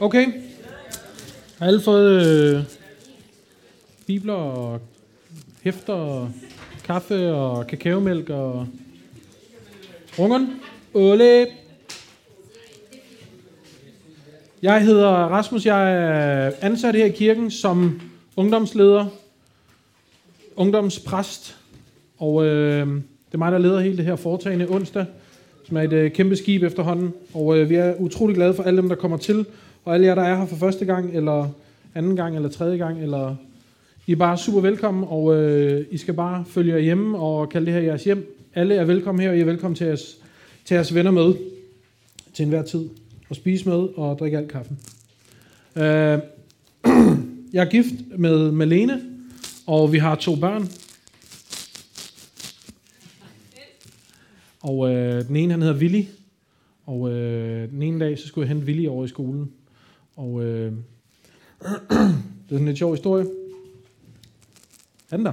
Okay. Har alle fået øh, bibler og hæfter og kaffe og kakaomælk og rungeren? Ole. Jeg hedder Rasmus. Jeg er ansat her i kirken som ungdomsleder, ungdomspræst. Og øh, det er mig, der leder hele det her foretagende onsdag, som er et øh, kæmpe skib efterhånden. Og øh, vi er utrolig glade for alle dem, der kommer til. Og alle jer, der er her for første gang, eller anden gang, eller tredje gang, eller I er bare super velkommen, og øh, I skal bare følge jer hjemme og kalde det her jeres hjem. Alle er velkommen her, og I er velkommen til jeres, til jeres venner med til enhver tid. Og spise med og drikke alt kaffen. Øh, jeg er gift med Malene, og vi har to børn. Og øh, den ene, han hedder Willy. Og øh, den ene dag, så skulle jeg hente Willy over i skolen. Og øh, det er sådan en lidt sjov historie. Er den der?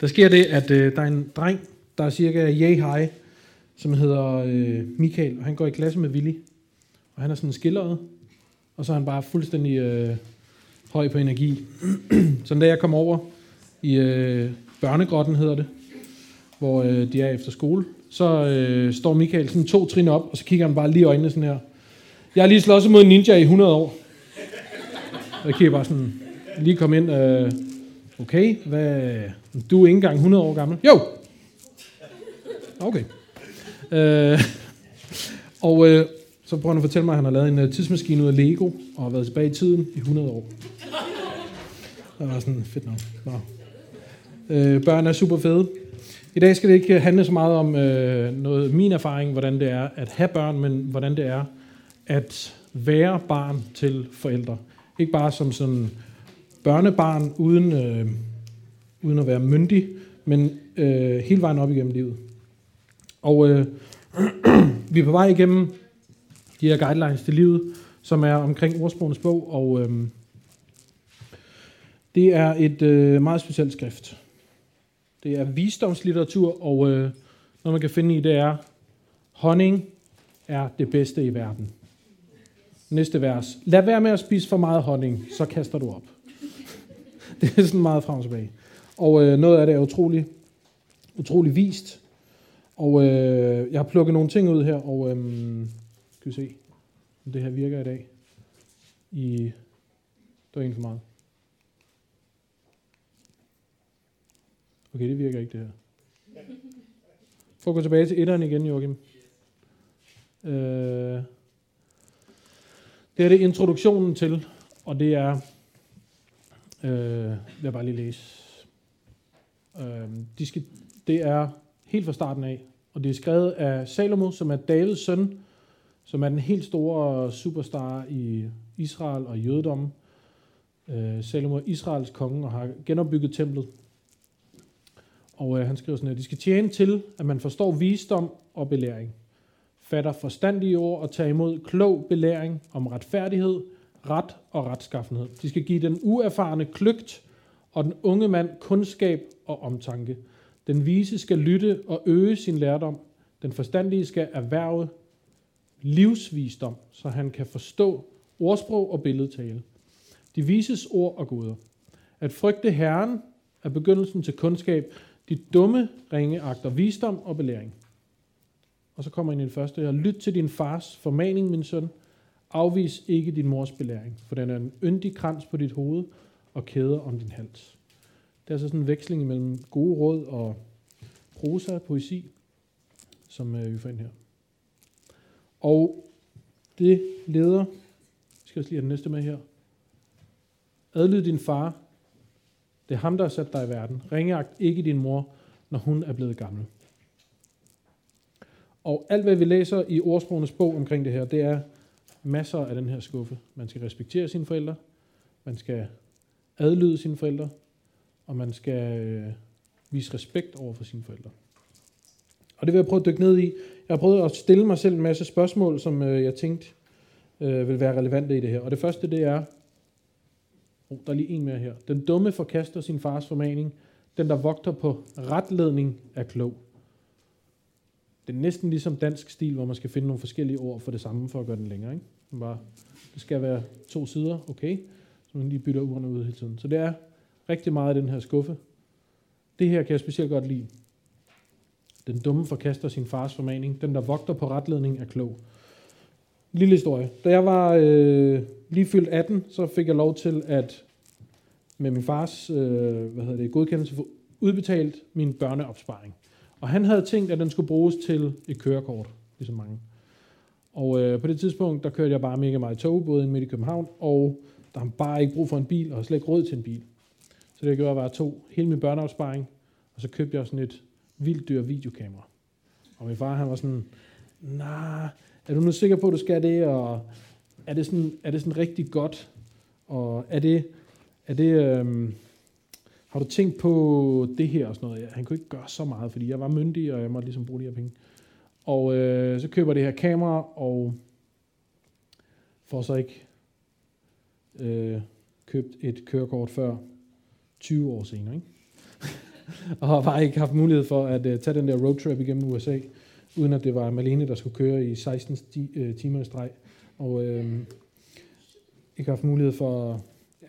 Der sker det, at øh, der er en dreng, der er cirka yay high, som hedder øh, Michael, og han går i klasse med Willy. Og han er sådan skilleret, og så er han bare fuldstændig øh, høj på energi. så da jeg kom over i øh, børnegrotten, hedder det, hvor øh, de er efter skole, så øh, står Michael sådan to trin op, og så kigger han bare lige i øjnene sådan her. Jeg har lige slået mod en ninja i 100 år. Og jeg kigger bare sådan, lige kom ind, øh, okay, hvad, du er ikke engang 100 år gammel. Jo! Okay. Øh, og øh, så prøver han at fortælle mig, at han har lavet en uh, tidsmaskine ud af Lego, og har været tilbage i tiden i 100 år. Det var sådan fedt nok. Nå. Øh, børn er super fede. I dag skal det ikke øh, handle så meget om øh, noget min erfaring, hvordan det er at have børn, men hvordan det er at være barn til forældre. Ikke bare som sådan børnebarn uden, øh, uden at være myndig, men øh, hele vejen op igennem livet. Og øh, vi er på vej igennem de her guidelines til livet, som er omkring ordsprogenes bog, og øh, det er et øh, meget specielt skrift. Det er visdomslitteratur, og øh, noget man kan finde i, det er, honning er det bedste i verden. Næste vers. Lad være med at spise for meget honning, så kaster du op. det er sådan meget frem og tilbage. Og øh, noget af det er utrolig, utrolig vist. Og øh, jeg har plukket nogle ting ud her, og øh, skal vi se, om det her virker i dag. I, det var en for meget. Okay, det virker ikke det her. For at gå tilbage til etteren igen, Joachim. Øh, det er det introduktionen til, og det er, øh, vil jeg bare lige læse. Øh, de skal, det er helt fra starten af, og det er skrevet af Salomo, som er Davids søn, som er den helt store superstar i Israel og jødedommen. Øh, Salomo er Israels konge og har genopbygget templet. Og øh, han skriver sådan her, de skal tjene til, at man forstår visdom og belæring, fatter forstandige ord og tager imod klog belæring om retfærdighed, ret og retskaffenhed. De skal give den uerfarne kløgt og den unge mand kundskab og omtanke. Den vise skal lytte og øge sin lærdom. Den forstandige skal erhverve livsvisdom, så han kan forstå ordsprog og billedtale. De vises ord og goder. At frygte Herren er begyndelsen til kundskab. De dumme ringe agter visdom og belæring. Og så kommer ind i det første her. Lyt til din fars formaning, min søn. Afvis ikke din mors belæring, for den er en yndig krans på dit hoved og kæder om din hals. Det er altså sådan en veksling mellem gode råd og prosa, poesi, som øh, vi får ind her. Og det leder, vi skal jeg lige have den næste med her. Adlyd din far. Det er ham, der har sat dig i verden. Ringeagt ikke din mor, når hun er blevet gammel. Og alt, hvad vi læser i ordsprogenes bog omkring det her, det er masser af den her skuffe. Man skal respektere sine forældre, man skal adlyde sine forældre, og man skal øh, vise respekt over for sine forældre. Og det vil jeg prøve at dykke ned i. Jeg har prøvet at stille mig selv en masse spørgsmål, som øh, jeg tænkte øh, vil være relevante i det her. Og det første, det er, oh, der er lige en mere her. Den dumme forkaster sin fars formaning. Den, der vogter på retledning, er klog. det er næsten ligesom dansk stil, hvor man skal finde nogle forskellige ord for det samme, for at gøre den længere. Ikke? Man bare, det skal være to sider, okay, så man lige bytter ordene ud hele tiden. Så det er rigtig meget i den her skuffe. Det her kan jeg specielt godt lide. Den dumme forkaster sin fars formaning. Den, der vogter på retledning, er klog. Lille historie. Da jeg var øh, lige fyldt 18, så fik jeg lov til at med min fars øh, hvad hedder det, godkendelse få udbetalt min børneopsparing. Og han havde tænkt, at den skulle bruges til et kørekort, ligesom mange. Og øh, på det tidspunkt, der kørte jeg bare mega meget tog, både midt i København, og der var bare ikke brug for en bil, og slet ikke råd til en bil. Så det jeg gjorde, var at tog hele min børneopsparing, og så købte jeg sådan et vildt dyr videokamera. Og min far, han var sådan, nej, er du nu sikker på, at du skal det, og er det sådan, er det sådan rigtig godt, og er det, er det, øhm, har du tænkt på det her og sådan noget? Han kunne ikke gøre så meget, fordi jeg var myndig, og jeg måtte ligesom bruge de her penge. Og øh, så køber det her kamera, og får så ikke øh, købt et kørekort før 20 år senere. Ikke? og har bare ikke haft mulighed for at øh, tage den der roadtrip igennem USA, uden at det var Malene, der skulle køre i 16 sti, øh, timer i streg. Og øh, ikke haft mulighed for... Ja,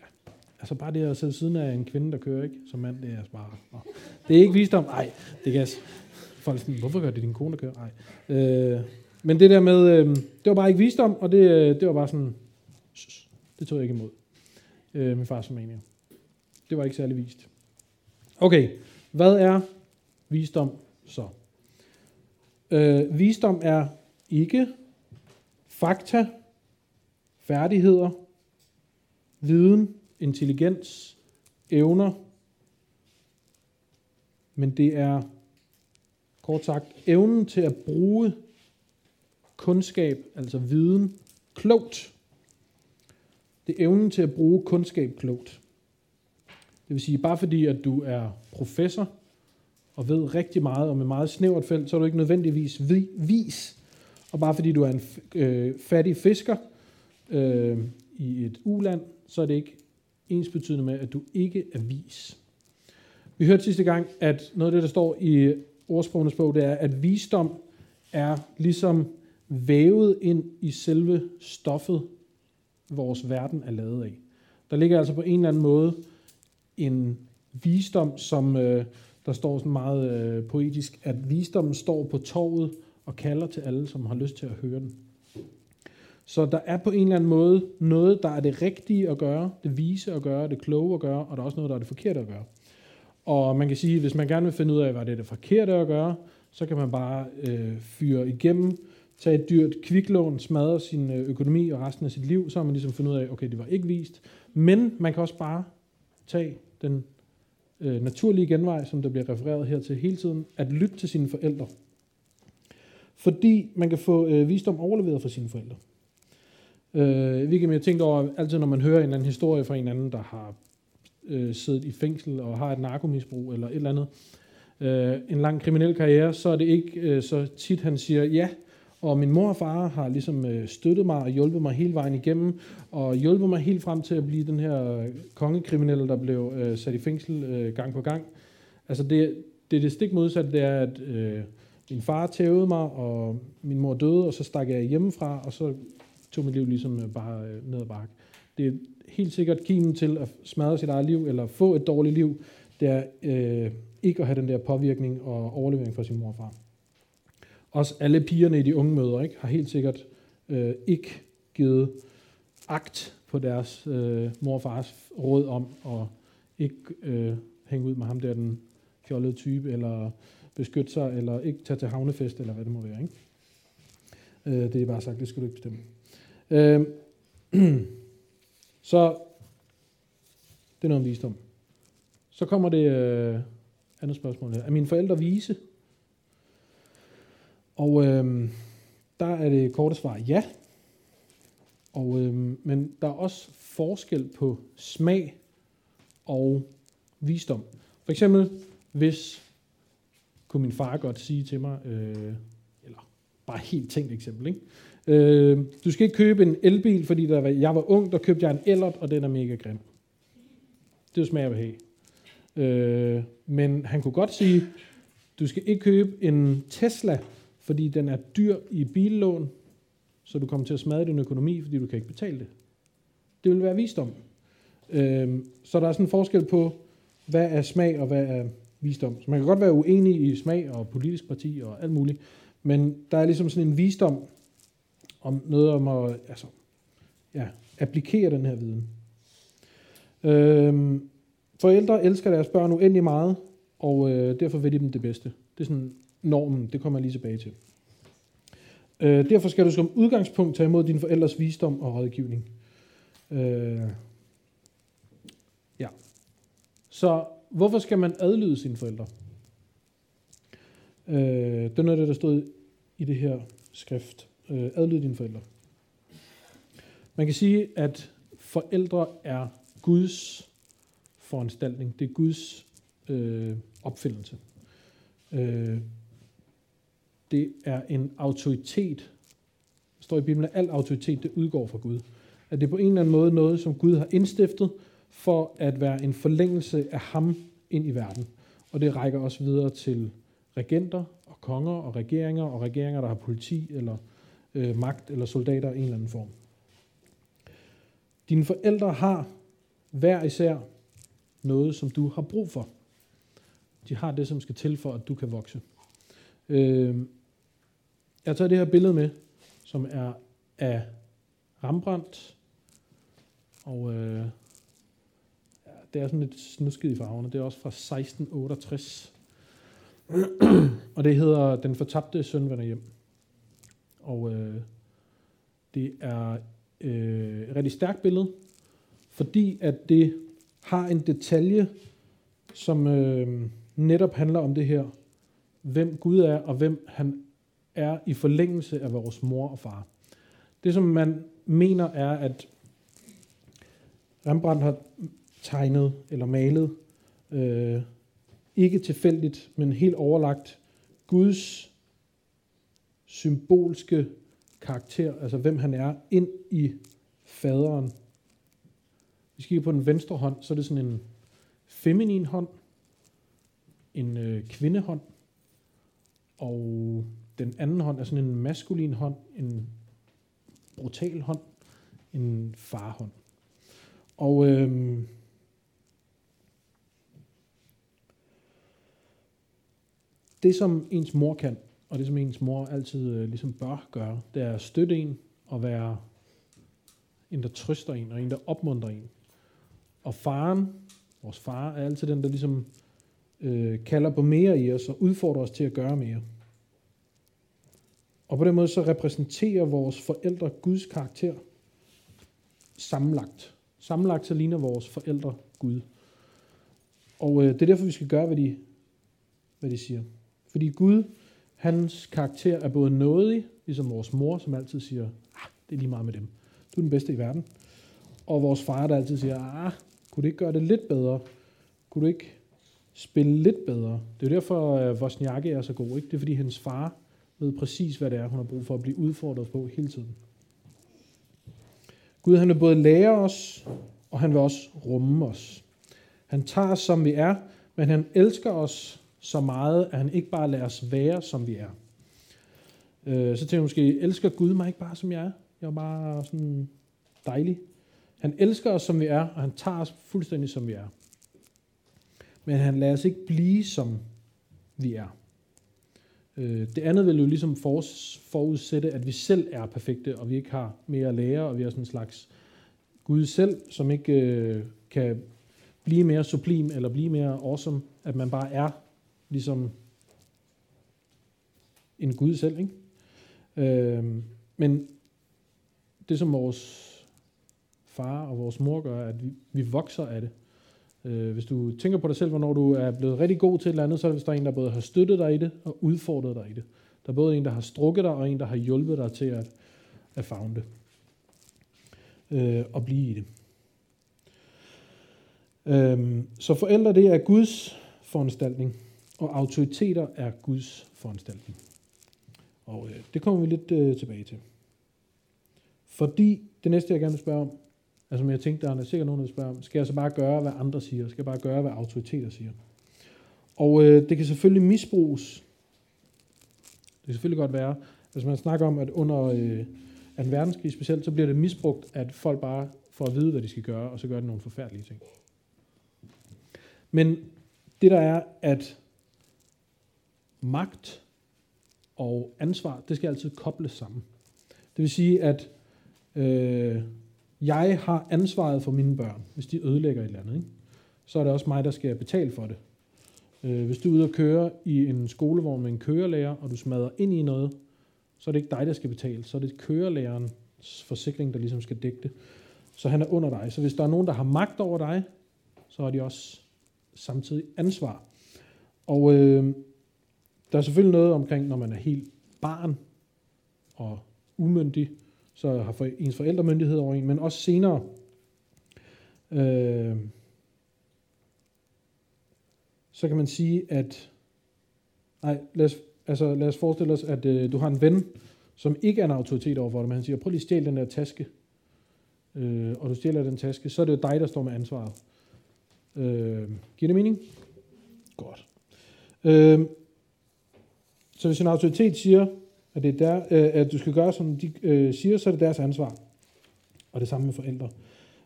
altså bare det at sidde siden af en kvinde, der kører, ikke? Som mand, det er altså bare... Nå. Det er ikke visdom. Nej, det kan folk sådan, hvorfor gør det din kone, der kører? Nej. Øh, men det der med, øh, det var bare ikke visdom, og det, øh, det var bare sådan, det tog jeg ikke imod. Øh, min fars formanier. Det var ikke særlig vist. Okay, hvad er visdom så? Øh, visdom er ikke fakta, færdigheder, viden, intelligens, evner, men det er kort sagt evnen til at bruge kundskab, altså viden, klogt. Det er evnen til at bruge kundskab klogt. Det vil sige, bare fordi at du er professor og ved rigtig meget om et meget snævert felt, så er du ikke nødvendigvis vis. Og bare fordi du er en øh, fattig fisker øh, i et uland, så er det ikke ensbetydende med, at du ikke er vis. Vi hørte sidste gang, at noget af det, der står i ordsprogenes bog, det er, at visdom er ligesom vævet ind i selve stoffet, vores verden er lavet af. Der ligger altså på en eller anden måde en visdom, som øh, der står sådan meget øh, poetisk, at visdommen står på torvet og kalder til alle, som har lyst til at høre den. Så der er på en eller anden måde noget, der er det rigtige at gøre, det vise at gøre, det kloge at gøre, og der er også noget, der er det forkerte at gøre. Og man kan sige, hvis man gerne vil finde ud af, hvad det er det forkerte at gøre, så kan man bare øh, fyre igennem, tage et dyrt kviklån, smadre sin øh, økonomi og resten af sit liv, så har man ligesom fundet ud af, okay, det var ikke vist. Men man kan også bare tage den øh, naturlige genvej, som der bliver refereret her til hele tiden, at lytte til sine forældre. Fordi man kan få øh, visdom overleveret fra sine forældre. Øh, vi kan tænke over, altid når man hører en eller anden historie fra en anden, der har øh, siddet i fængsel og har et narkomisbrug eller et eller andet, øh, en lang kriminel karriere, så er det ikke øh, så tit, han siger, ja, og min mor og far har ligesom øh, støttet mig og hjulpet mig hele vejen igennem, og hjulpet mig helt frem til at blive den her kongekriminelle, der blev øh, sat i fængsel øh, gang på gang. Altså det, det er det stik modsatte, det er, at øh, min far tævede mig, og min mor døde, og så stak jeg hjemmefra, og så tog mit liv ligesom øh, bare øh, ned ad bakke. Det er helt sikkert kimen til at smadre sit eget liv, eller få et dårligt liv, det er øh, ikke at have den der påvirkning og overlevering fra sin mor og far. Også alle pigerne i de unge møder ikke, har helt sikkert øh, ikke givet agt på deres øh, mor og fars råd om at ikke øh, hænge ud med ham der, den fjollede type, eller beskytte sig, eller ikke tage til havnefest, eller hvad det må være. Ikke? Øh, det er bare sagt, det skal du ikke bestemme. Øh, så det er noget om visdom. Så kommer det øh, andet spørgsmål her. Er mine forældre vise? Og øh, der er det korte svar ja. Og, øh, men der er også forskel på smag og visdom. For eksempel, hvis kunne min far godt sige til mig, øh, eller bare helt tænkt eksempel, ikke? Øh, du skal ikke købe en elbil, fordi der var, jeg var ung, der købte jeg en Ellert, og den er mega grim. Det er smag af have. Øh, men han kunne godt sige, du skal ikke købe en Tesla, fordi den er dyr i billån, så du kommer til at smadre din økonomi, fordi du kan ikke betale det. Det vil være visdom. Øhm, så der er sådan en forskel på, hvad er smag og hvad er visdom. Så man kan godt være uenig i smag og politisk parti og alt muligt, men der er ligesom sådan en visdom om noget om at altså, ja, applikere den her viden. Øhm, forældre elsker deres børn uendelig meget, og øh, derfor vil de dem det bedste. Det er sådan normen, det kommer jeg lige tilbage til. Øh, derfor skal du som udgangspunkt tage imod dine forældres visdom og rådgivning. Øh, ja. Så hvorfor skal man adlyde sine forældre? Øh, det er noget af det, der stod i det her skrift. Øh, adlyde dine forældre. Man kan sige, at forældre er Guds foranstaltning. Det er Guds øh, opfindelse. Øh, det er en autoritet. Der står i Bibelen, at al autoritet det udgår fra Gud. At det er på en eller anden måde noget, som Gud har indstiftet for at være en forlængelse af ham ind i verden. Og det rækker også videre til regenter og konger og regeringer og regeringer, der har politi eller øh, magt eller soldater i en eller anden form. Dine forældre har hver især noget, som du har brug for. De har det, som skal til for, at du kan vokse. Øh, jeg tager det her billede med, som er af Rembrandt. Og øh, ja, det er sådan lidt snusket i farverne. Det er også fra 1668. og det hedder Den fortabte søn vender hjem. Og øh, det er øh, et rigtig stærkt billede, fordi at det har en detalje, som øh, netop handler om det her, hvem Gud er, og hvem han er i forlængelse af vores mor og far. Det, som man mener, er, at Rembrandt har tegnet eller malet, øh, ikke tilfældigt, men helt overlagt, Guds symbolske karakter, altså hvem han er, ind i faderen. Hvis vi kigger på den venstre hånd, så er det sådan en feminin hånd, en øh, kvindehånd, og den anden hånd er sådan en maskulin hånd, en brutal hånd, en farhånd. Og øhm, det, som ens mor kan, og det, som ens mor altid øh, ligesom bør gøre, det er at støtte en og være en, der trøster en, og en, der opmuntrer en. Og faren, vores far, er altid den, der ligesom øh, kalder på mere i os og udfordrer os til at gøre mere. Og på den måde så repræsenterer vores forældre Guds karakter sammenlagt. Sammenlagt så ligner vores forældre Gud. Og øh, det er derfor, vi skal gøre, hvad de, hvad de siger. Fordi Gud, hans karakter er både nådig, ligesom vores mor, som altid siger, ah, det er lige meget med dem. Du er den bedste i verden. Og vores far, der altid siger, ah, kunne du ikke gøre det lidt bedre? Kunne du ikke spille lidt bedre? Det er derfor, øh, at Vosniakke er så god. Ikke? Det er fordi, hendes far ved præcis, hvad det er, hun har brug for at blive udfordret på hele tiden. Gud han vil både lære os, og han vil også rumme os. Han tager os, som vi er, men han elsker os så meget, at han ikke bare lader os være, som vi er. Øh, så tænker jeg måske, elsker Gud mig ikke bare, som jeg er? Jeg er bare sådan dejlig. Han elsker os, som vi er, og han tager os fuldstændig, som vi er. Men han lader os ikke blive, som vi er. Øh, det andet vil jo ligesom forudsætte, at vi selv er perfekte, og vi ikke har mere at lære, og vi er sådan en slags Gud selv, som ikke øh, kan blive mere sublim eller blive mere awesome, at man bare er ligesom en Gud selv. Ikke? Øh, men det, som vores far og vores mor gør, at vi, vi vokser af det. Øh, hvis du tænker på dig selv, hvornår du er blevet rigtig god til et eller andet, så er det, hvis der er en, der både har støttet dig i det og udfordret dig i det. Der er både en, der har strukket dig, og en, der har hjulpet dig til at, at fagne det. Øh, og blive i det. Øh, så forældre, det er Guds foranstaltning, og autoriteter er Guds foranstaltning. Og øh, det kommer vi lidt øh, tilbage til. Fordi det næste, jeg gerne vil spørge om, Altså, men jeg tænkte, der er sikkert nogen, der spørger, skal jeg så bare gøre, hvad andre siger? Skal jeg bare gøre, hvad autoriteter siger? Og øh, det kan selvfølgelig misbruges. Det kan selvfølgelig godt være, hvis man snakker om, at under øh, en verdenskrig specielt, så bliver det misbrugt, at folk bare får at vide, hvad de skal gøre, og så gør de nogle forfærdelige ting. Men det der er, at magt og ansvar, det skal altid kobles sammen. Det vil sige, at øh, jeg har ansvaret for mine børn, hvis de ødelægger et eller andet. Ikke? Så er det også mig, der skal betale for det. Øh, hvis du er ude og køre i en skolevogn med en kørelærer, og du smadrer ind i noget, så er det ikke dig, der skal betale. Så er det kørelærerens forsikring, der ligesom skal dække det. Så han er under dig. Så hvis der er nogen, der har magt over dig, så har de også samtidig ansvar. Og øh, der er selvfølgelig noget omkring, når man er helt barn og umyndig, så har for, ens forældre myndighed over en, men også senere. Øh, så kan man sige, at nej, lad os, altså, lad os forestille os, at øh, du har en ven, som ikke er en autoritet overfor dig, men han siger, prøv lige at stjæle den der taske, øh, og du stjæler den taske, så er det jo dig, der står med ansvaret. Øh, giver det mening? Godt. Øh, så hvis en autoritet siger, at, det er der, øh, at du skal gøre, som de øh, siger, så er det deres ansvar. Og det samme med forældre.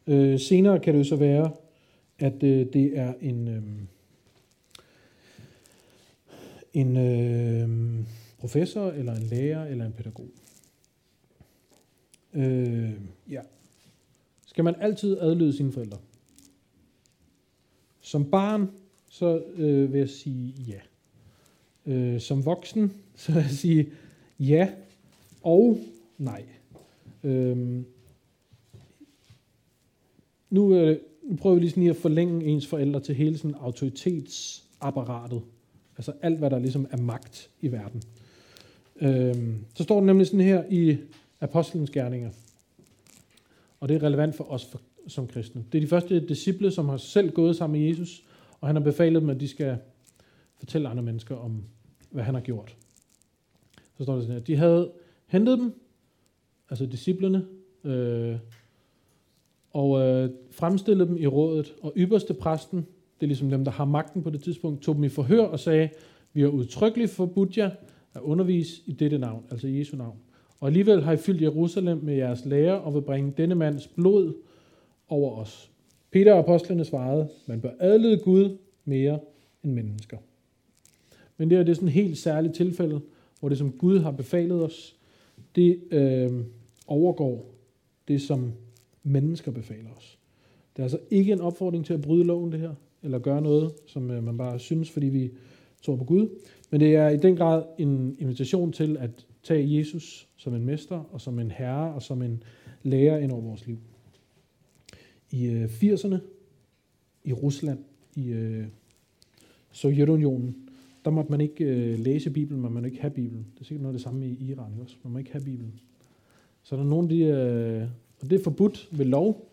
Øh, senere kan det jo så være, at øh, det er en, øh, en øh, professor, eller en lærer, eller en pædagog. Øh, ja. Skal man altid adlyde sine forældre? Som barn, så øh, vil jeg sige ja. Øh, som voksen, så vil jeg sige ja og nej. Øhm, nu, øh, nu prøver vi lige sådan lige at forlænge ens forældre til hele sådan autoritetsapparatet. Altså alt, hvad der ligesom er magt i verden. Øhm, så står det nemlig sådan her i Apostlenes Gerninger. Og det er relevant for os for, som kristne. Det er de første disciple, som har selv gået sammen med Jesus, og han har befalet dem, at de skal fortælle andre mennesker om, hvad han har gjort. Så står det sådan her. De havde hentet dem, altså disciplene, øh, og øh, fremstillede dem i rådet, og ypperste præsten, det er ligesom dem, der har magten på det tidspunkt, tog dem i forhør og sagde, vi har udtrykkeligt forbudt jer at undervise i dette navn, altså Jesu navn. Og alligevel har I fyldt Jerusalem med jeres lære og vil bringe denne mands blod over os. Peter og apostlene svarede, man bør adlyde Gud mere end mennesker. Men det er det sådan et helt særligt tilfælde, hvor det som Gud har befalet os, det øh, overgår det, som mennesker befaler os. Det er altså ikke en opfordring til at bryde loven, det her, eller gøre noget, som øh, man bare synes, fordi vi tror på Gud. Men det er i den grad en invitation til at tage Jesus som en mester, og som en herre, og som en lærer ind over vores liv. I øh, 80'erne, i Rusland, i øh, Sovjetunionen, der måtte man ikke øh, læse Bibelen, man måtte ikke have Bibelen. Det er sikkert noget af det samme i Iran også. Man må ikke have Bibelen. Så der er nogle af de, øh, og det er forbudt ved lov.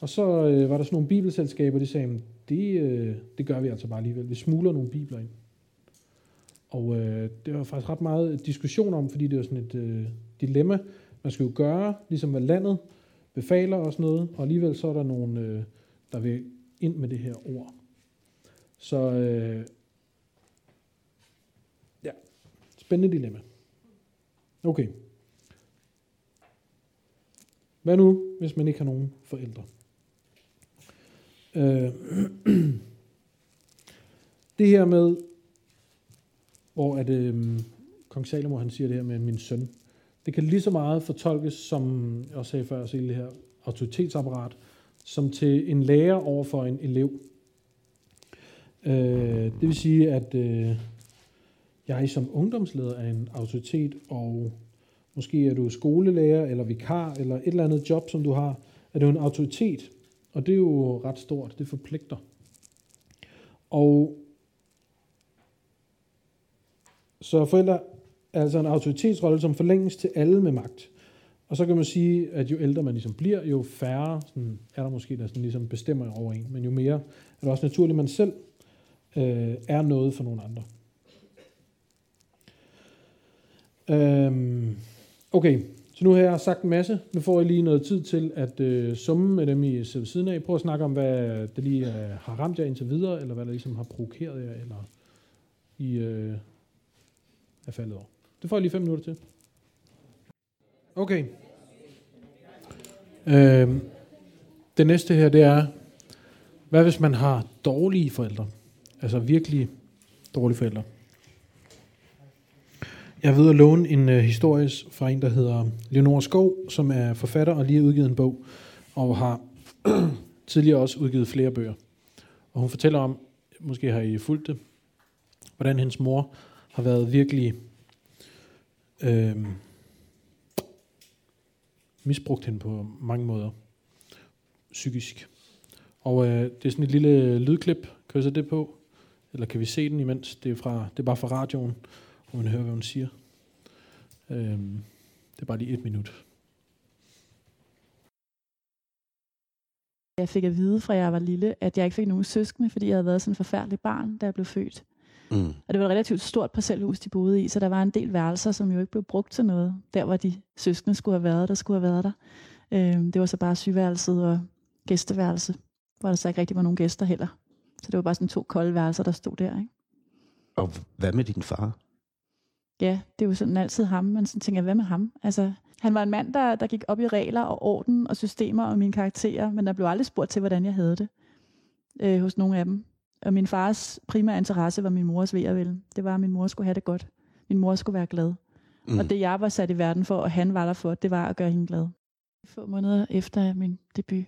Og så øh, var der sådan nogle bibelselskaber, de sagde, det, øh, det gør vi altså bare alligevel. Vi smuler nogle bibler ind. Og øh, det var faktisk ret meget diskussion om, fordi det var sådan et øh, dilemma. Man skal jo gøre, ligesom hvad landet befaler og sådan noget, og alligevel så er der nogen, øh, der vil ind med det her ord. Så øh, ja, spændende dilemma. Okay. Hvad nu, hvis man ikke har nogen forældre? Øh, det her med, hvor at, øh, kong Salomo han siger det her med min søn, det kan lige så meget fortolkes, som jeg også sagde før, så det her autoritetsapparat, som til en lærer over for en elev. Øh, det vil sige, at øh, jeg som ungdomsleder er en autoritet, og måske er du skolelærer, eller vikar, eller et eller andet job, som du har, er du en autoritet. Og det er jo ret stort, det forpligter. Og så forældre er altså en autoritetsrolle, som forlænges til alle med magt. Og så kan man sige, at jo ældre man ligesom bliver, jo færre sådan, er der måske, der sådan ligesom bestemmer over en. Men jo mere er det også naturligt, at man selv øh, er noget for nogle andre. Øhm, okay, så nu har jeg sagt en masse. Nu får I lige noget tid til at øh, summe med dem i siden af. Prøv at snakke om, hvad det lige øh, har ramt jer indtil videre, eller hvad der ligesom har provokeret jer, eller I øh, er faldet over. Det får jeg lige fem minutter til. Okay. Øhm, det næste her, det er, hvad hvis man har dårlige forældre? Altså virkelig dårlige forældre. Jeg ved at låne en uh, historie fra en, der hedder Leonora Skov, som er forfatter og lige har udgivet en bog, og har tidligere også udgivet flere bøger. Og hun fortæller om, måske har I fulgt det, hvordan hendes mor har været virkelig øh, misbrugt hende på mange måder, psykisk. Og øh, det er sådan et lille lydklip. Kan vi så det på? Eller kan vi se den imens? Det er, fra, det er bare fra radioen, og man hører, hvad hun siger. Øh, det er bare lige et minut. Jeg fik at vide fra jeg var lille, at jeg ikke fik nogen søskende, fordi jeg havde været sådan en forfærdelig barn, da jeg blev født. Mm. Og det var et relativt stort parcelhus, de boede i, så der var en del værelser, som jo ikke blev brugt til noget. Der, hvor de søskende skulle have været, der skulle have været der. Øhm, det var så bare syværelset og gæsteværelse, hvor der så ikke rigtig var nogen gæster heller. Så det var bare sådan to kolde værelser, der stod der. Ikke? Og hvad med din far? Ja, det er jo sådan altid ham. Man sådan tænker, hvad med ham? Altså, han var en mand, der, der gik op i regler og orden og systemer og mine karakterer, men der blev aldrig spurgt til, hvordan jeg havde det øh, hos nogle af dem. Og min fars primære interesse var min mors ved vel. Det var, at min mor skulle have det godt. Min mor skulle være glad. Mm. Og det, jeg var sat i verden for, og han var der for, det var at gøre hende glad. Få måneder efter min debut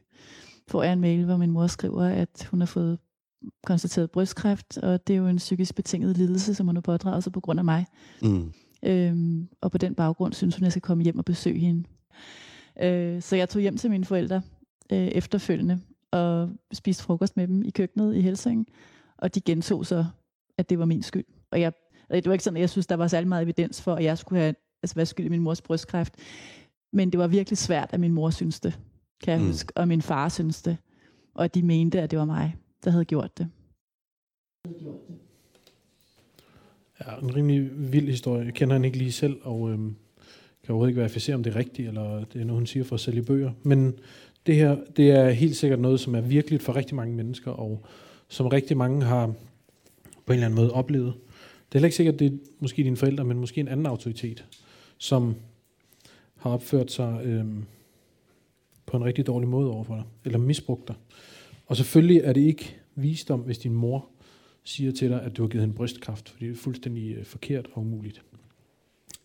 får jeg en mail, hvor min mor skriver, at hun har fået konstateret brystkræft, og det er jo en psykisk betinget lidelse, som hun har pådraget sig på grund af mig. Mm. Øhm, og på den baggrund synes hun, at jeg skal komme hjem og besøge hende. Øh, så jeg tog hjem til mine forældre øh, efterfølgende og spiste frokost med dem i køkkenet i Helsing, og de gentog så, at det var min skyld. Og jeg, det var ikke sådan, at jeg synes, der var særlig meget evidens for, at jeg skulle have altså, været skyld i min mors brystkræft. Men det var virkelig svært, at min mor synes det, kan jeg mm. huske, og min far synes det. Og at de mente, at det var mig, der havde gjort det. Ja, en rimelig vild historie. Jeg kender hende ikke lige selv, og øhm, kan overhovedet ikke verificere, om det er rigtigt, eller det er noget, hun siger for at sælge bøger. Men det her, det er helt sikkert noget, som er virkeligt for rigtig mange mennesker, og som rigtig mange har på en eller anden måde oplevet. Det er heller ikke sikkert, at det er måske dine forældre, men måske en anden autoritet, som har opført sig øhm, på en rigtig dårlig måde overfor dig, eller misbrugt dig. Og selvfølgelig er det ikke visdom, hvis din mor siger til dig, at du har givet hende brystkræft, fordi det er fuldstændig øh, forkert og umuligt.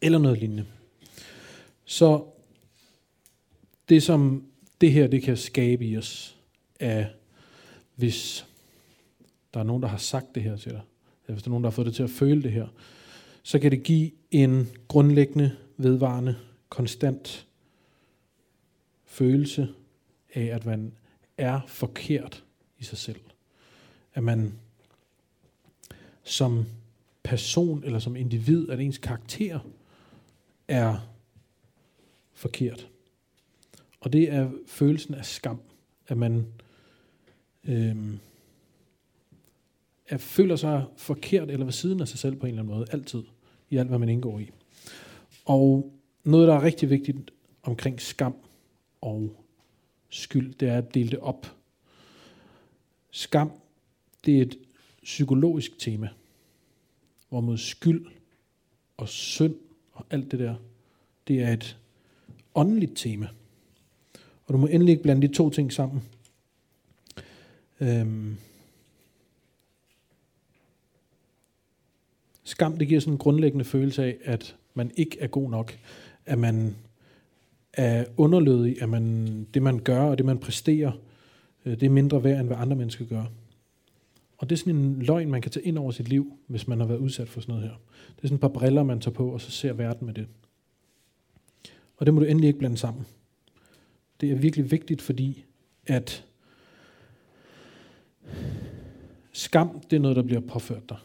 Eller noget lignende. Så det som det her det kan skabe i os, er hvis der er nogen, der har sagt det her til dig, eller hvis der er nogen, der har fået det til at føle det her, så kan det give en grundlæggende, vedvarende, konstant følelse af, at man er forkert i sig selv. At man som person eller som individ, at ens karakter er forkert. Og det er følelsen af skam, at man øh, at føler sig forkert eller ved siden af sig selv på en eller anden måde, altid, i alt hvad man indgår i. Og noget, der er rigtig vigtigt omkring skam og skyld, det er at dele det op. Skam, det er et psykologisk tema, hvor mod skyld og synd og alt det der, det er et åndeligt tema. Og du må endelig ikke blande de to ting sammen. Øhm. Skam, det giver sådan en grundlæggende følelse af, at man ikke er god nok, at man er underlødig, at man, det man gør og det man præsterer, øh, det er mindre værd, end hvad andre mennesker gør. Og det er sådan en løgn, man kan tage ind over sit liv, hvis man har været udsat for sådan noget her. Det er sådan et par briller, man tager på, og så ser verden med det. Og det må du endelig ikke blande sammen. Det er virkelig vigtigt, fordi at skam, det er noget, der bliver påført dig.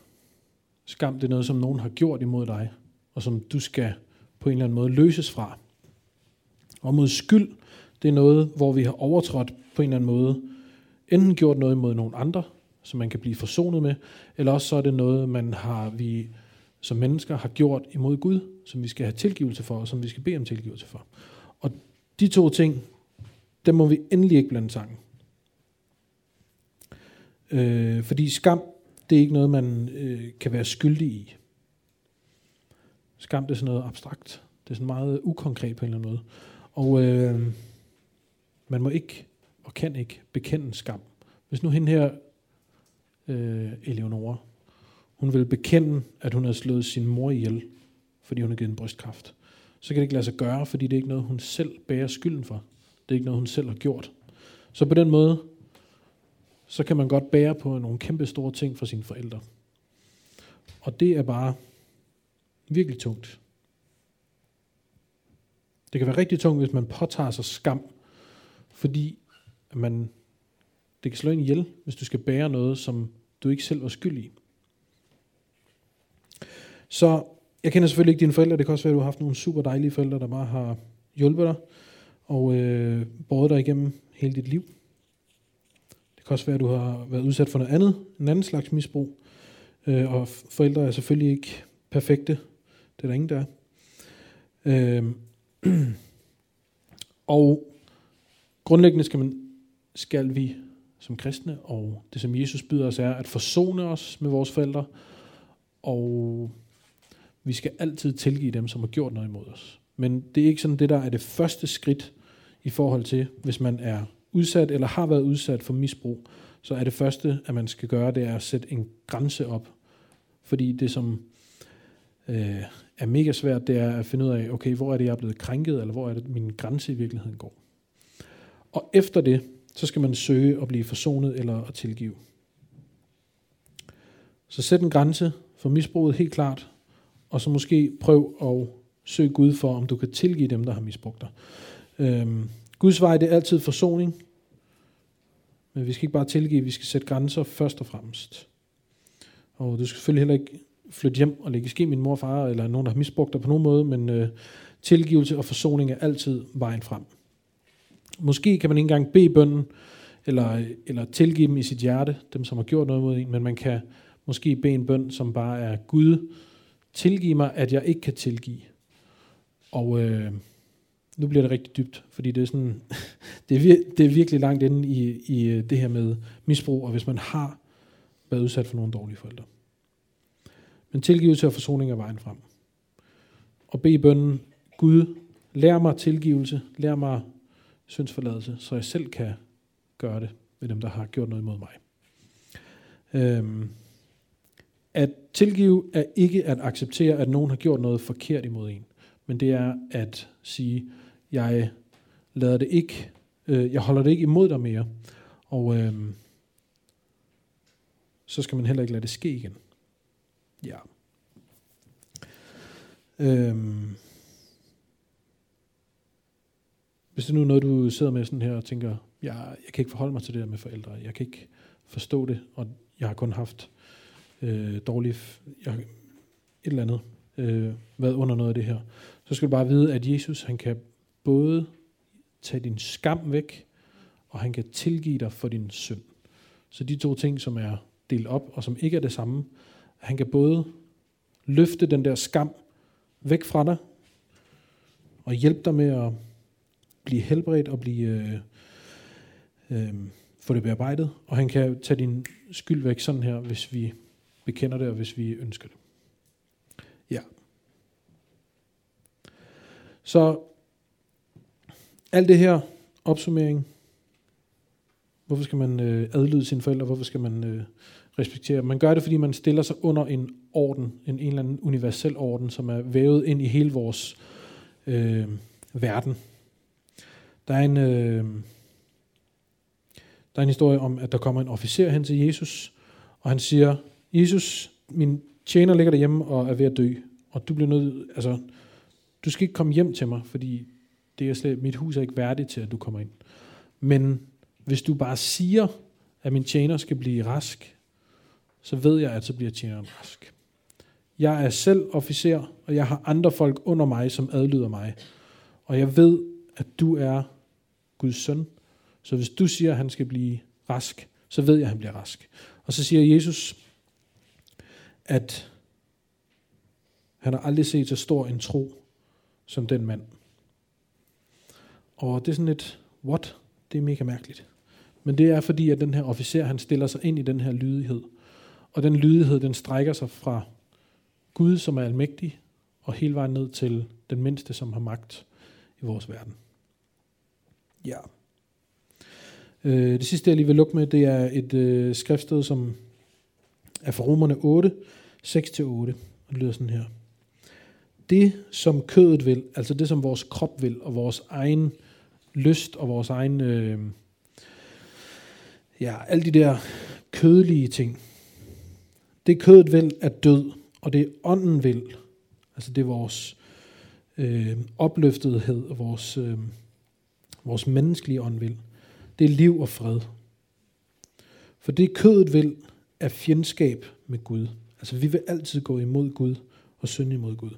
Skam, det er noget, som nogen har gjort imod dig, og som du skal på en eller anden måde løses fra. Og mod skyld, det er noget, hvor vi har overtrådt på en eller anden måde, enten gjort noget imod nogen andre, som man kan blive forsonet med, eller også så er det noget, man har, vi som mennesker har gjort imod Gud, som vi skal have tilgivelse for, og som vi skal bede om tilgivelse for. Og de to ting, dem må vi endelig ikke blande sammen. Øh, fordi skam, det er ikke noget, man øh, kan være skyldig i. Skam, det er sådan noget abstrakt. Det er sådan meget ukonkret på en eller anden måde. Og øh, man må ikke og kan ikke bekende skam. Hvis nu hende her, øh, Eleonora, hun vil bekende, at hun har slået sin mor ihjel, fordi hun har givet en brystkræft, så kan det ikke lade sig gøre, fordi det er ikke noget, hun selv bærer skylden for. Det er ikke noget, hun selv har gjort. Så på den måde, så kan man godt bære på nogle kæmpe store ting fra sine forældre. Og det er bare virkelig tungt. Det kan være rigtig tungt, hvis man påtager sig skam, fordi man, det kan slå en ihjel, hvis du skal bære noget, som du ikke selv var skyld i. Så jeg kender selvfølgelig ikke dine forældre. Det kan også være, at du har haft nogle super dejlige forældre, der bare har hjulpet dig og øh, båret dig igennem hele dit liv. Det kan også være, at du har været udsat for noget andet, en anden slags misbrug. Øh, og forældre er selvfølgelig ikke perfekte. Det er der ingen, der er. Øh, og grundlæggende skal, man, skal vi som kristne, og det som Jesus byder os er at forsone os med vores forældre, og vi skal altid tilgive dem, som har gjort noget imod os. Men det er ikke sådan det, der er det første skridt i forhold til, hvis man er udsat eller har været udsat for misbrug, så er det første, at man skal gøre, det er at sætte en grænse op. Fordi det, som øh, er mega svært, det er at finde ud af, okay, hvor er det, jeg er blevet krænket, eller hvor er det, min grænse i virkeligheden går. Og efter det, så skal man søge at blive forsonet eller at tilgive. Så sæt en grænse for misbruget helt klart, og så måske prøv at søge Gud for, om du kan tilgive dem, der har misbrugt dig. Øhm, Guds vej, det er altid forsoning, men vi skal ikke bare tilgive, vi skal sætte grænser først og fremmest. Og du skal selvfølgelig heller ikke flytte hjem og lægge ske min mor og far, eller nogen, der har misbrugt dig på nogen måde, men øh, tilgivelse og forsoning er altid vejen frem. Måske kan man ikke engang bede bønden, eller, eller tilgive dem i sit hjerte, dem som har gjort noget mod en, men man kan måske bede en bøn, som bare er, Gud, tilgiv mig, at jeg ikke kan tilgive. Og øh, nu bliver det rigtig dybt, fordi det er, sådan, det er, vir, det er virkelig langt inde i, i øh, det her med misbrug, og hvis man har været udsat for nogle dårlige forældre. Men tilgivelse og forsoning er vejen frem. Og bede bønnen, Gud, lær mig tilgivelse, lær mig syndsforladelse, så jeg selv kan gøre det med dem, der har gjort noget imod mig. Øhm, at tilgive er ikke at acceptere, at nogen har gjort noget forkert imod en, men det er at sige, jeg lader det ikke, øh, jeg holder det ikke imod dig mere, og øhm, så skal man heller ikke lade det ske igen. Ja. Øhm. Hvis det nu er noget, du sidder med sådan her og tænker, jeg, jeg kan ikke forholde mig til det der med forældre, jeg kan ikke forstå det, og jeg har kun haft øh, dårlige, jeg, et eller andet, øh, været under noget af det her, så skal du bare vide, at Jesus, han kan både tage din skam væk, og han kan tilgive dig for din synd. Så de to ting, som er delt op, og som ikke er det samme, han kan både løfte den der skam væk fra dig, og hjælpe dig med at blive helbredt og blive, øh, øh, få det bearbejdet. Og han kan tage din skyld væk sådan her, hvis vi bekender det, og hvis vi ønsker det. Ja. Så alt det her opsummering, hvorfor skal man øh, adlyde sine forældre, hvorfor skal man øh, respektere Man gør det, fordi man stiller sig under en orden, en, en eller anden universel orden, som er vævet ind i hele vores øh, verden. Der er en... Øh, der er en historie om, at der kommer en officer hen til Jesus, og han siger, Jesus, min tjener ligger derhjemme og er ved at dø, og du bliver nødt, altså, du skal ikke komme hjem til mig, fordi det er slet, mit hus er ikke værdigt til, at du kommer ind. Men hvis du bare siger, at min tjener skal blive rask, så ved jeg, at så bliver tjeneren rask. Jeg er selv officer, og jeg har andre folk under mig, som adlyder mig. Og jeg ved, at du er Guds søn. Så hvis du siger, at han skal blive rask, så ved jeg, at han bliver rask. Og så siger Jesus, at han har aldrig set så stor en tro som den mand. Og det er sådan et, what? Det er mega mærkeligt. Men det er fordi, at den her officer, han stiller sig ind i den her lydighed. Og den lydighed, den strækker sig fra Gud, som er almægtig, og hele vejen ned til den mindste, som har magt i vores verden. Ja. Øh, det sidste, jeg lige vil lukke med, det er et øh, skriftsted, som er fra Romerne 8, 6-8. Og det lyder sådan her. Det, som kødet vil, altså det, som vores krop vil, og vores egen lyst, og vores egen, øh, ja, alle de der kødelige ting. Det kødet vil er død, og det ånden vil, altså det er vores øh, opløftethed og vores, øh, vores menneskelige ånd vil, det er liv og fred. For det kødet vil er fjendskab med Gud. Altså vi vil altid gå imod Gud og synde imod Gud.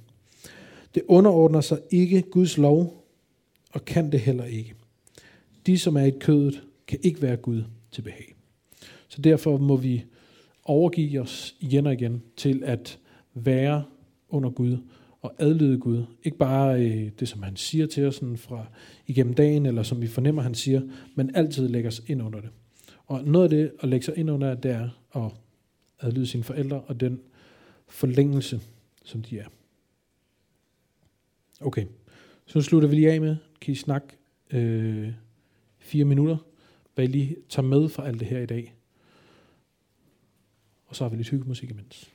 Det underordner sig ikke Guds lov, og kan det heller ikke. De, som er i kødet, kan ikke være Gud til behag. Så derfor må vi overgive os igen og igen til at være under Gud og adlyde Gud. Ikke bare øh, det, som han siger til os sådan fra igennem dagen, eller som vi fornemmer, han siger, men altid lægge os ind under det. Og noget af det at lægge sig ind under, det er at adlyde sine forældre og den forlængelse, som de er. Okay, så nu slutter vi lige af med, kan I snakke øh, fire minutter, hvad I lige tager med fra alt det her i dag. Og så har vi lidt hyggemusik imens.